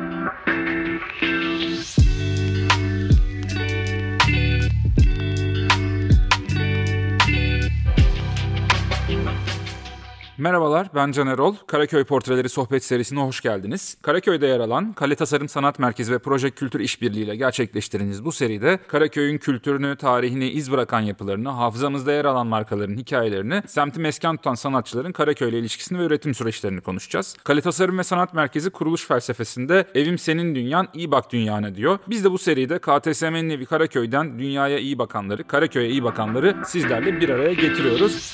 Thank you. Merhabalar, ben Can Erol. Karaköy Portreleri sohbet serisine hoş geldiniz. Karaköy'de yer alan Kale Tasarım Sanat Merkezi ve Proje Kültür İşbirliği ile gerçekleştirdiğiniz bu seride Karaköy'ün kültürünü, tarihini iz bırakan yapılarını, hafızamızda yer alan markaların hikayelerini, semti mesken tutan sanatçıların Karaköy ile ilişkisini ve üretim süreçlerini konuşacağız. Kale Tasarım ve Sanat Merkezi kuruluş felsefesinde evim senin dünyan, iyi bak dünyana diyor. Biz de bu seride KTSM'nin evi Karaköy'den dünyaya iyi bakanları, Karaköy'e iyi bakanları sizlerle bir araya getiriyoruz.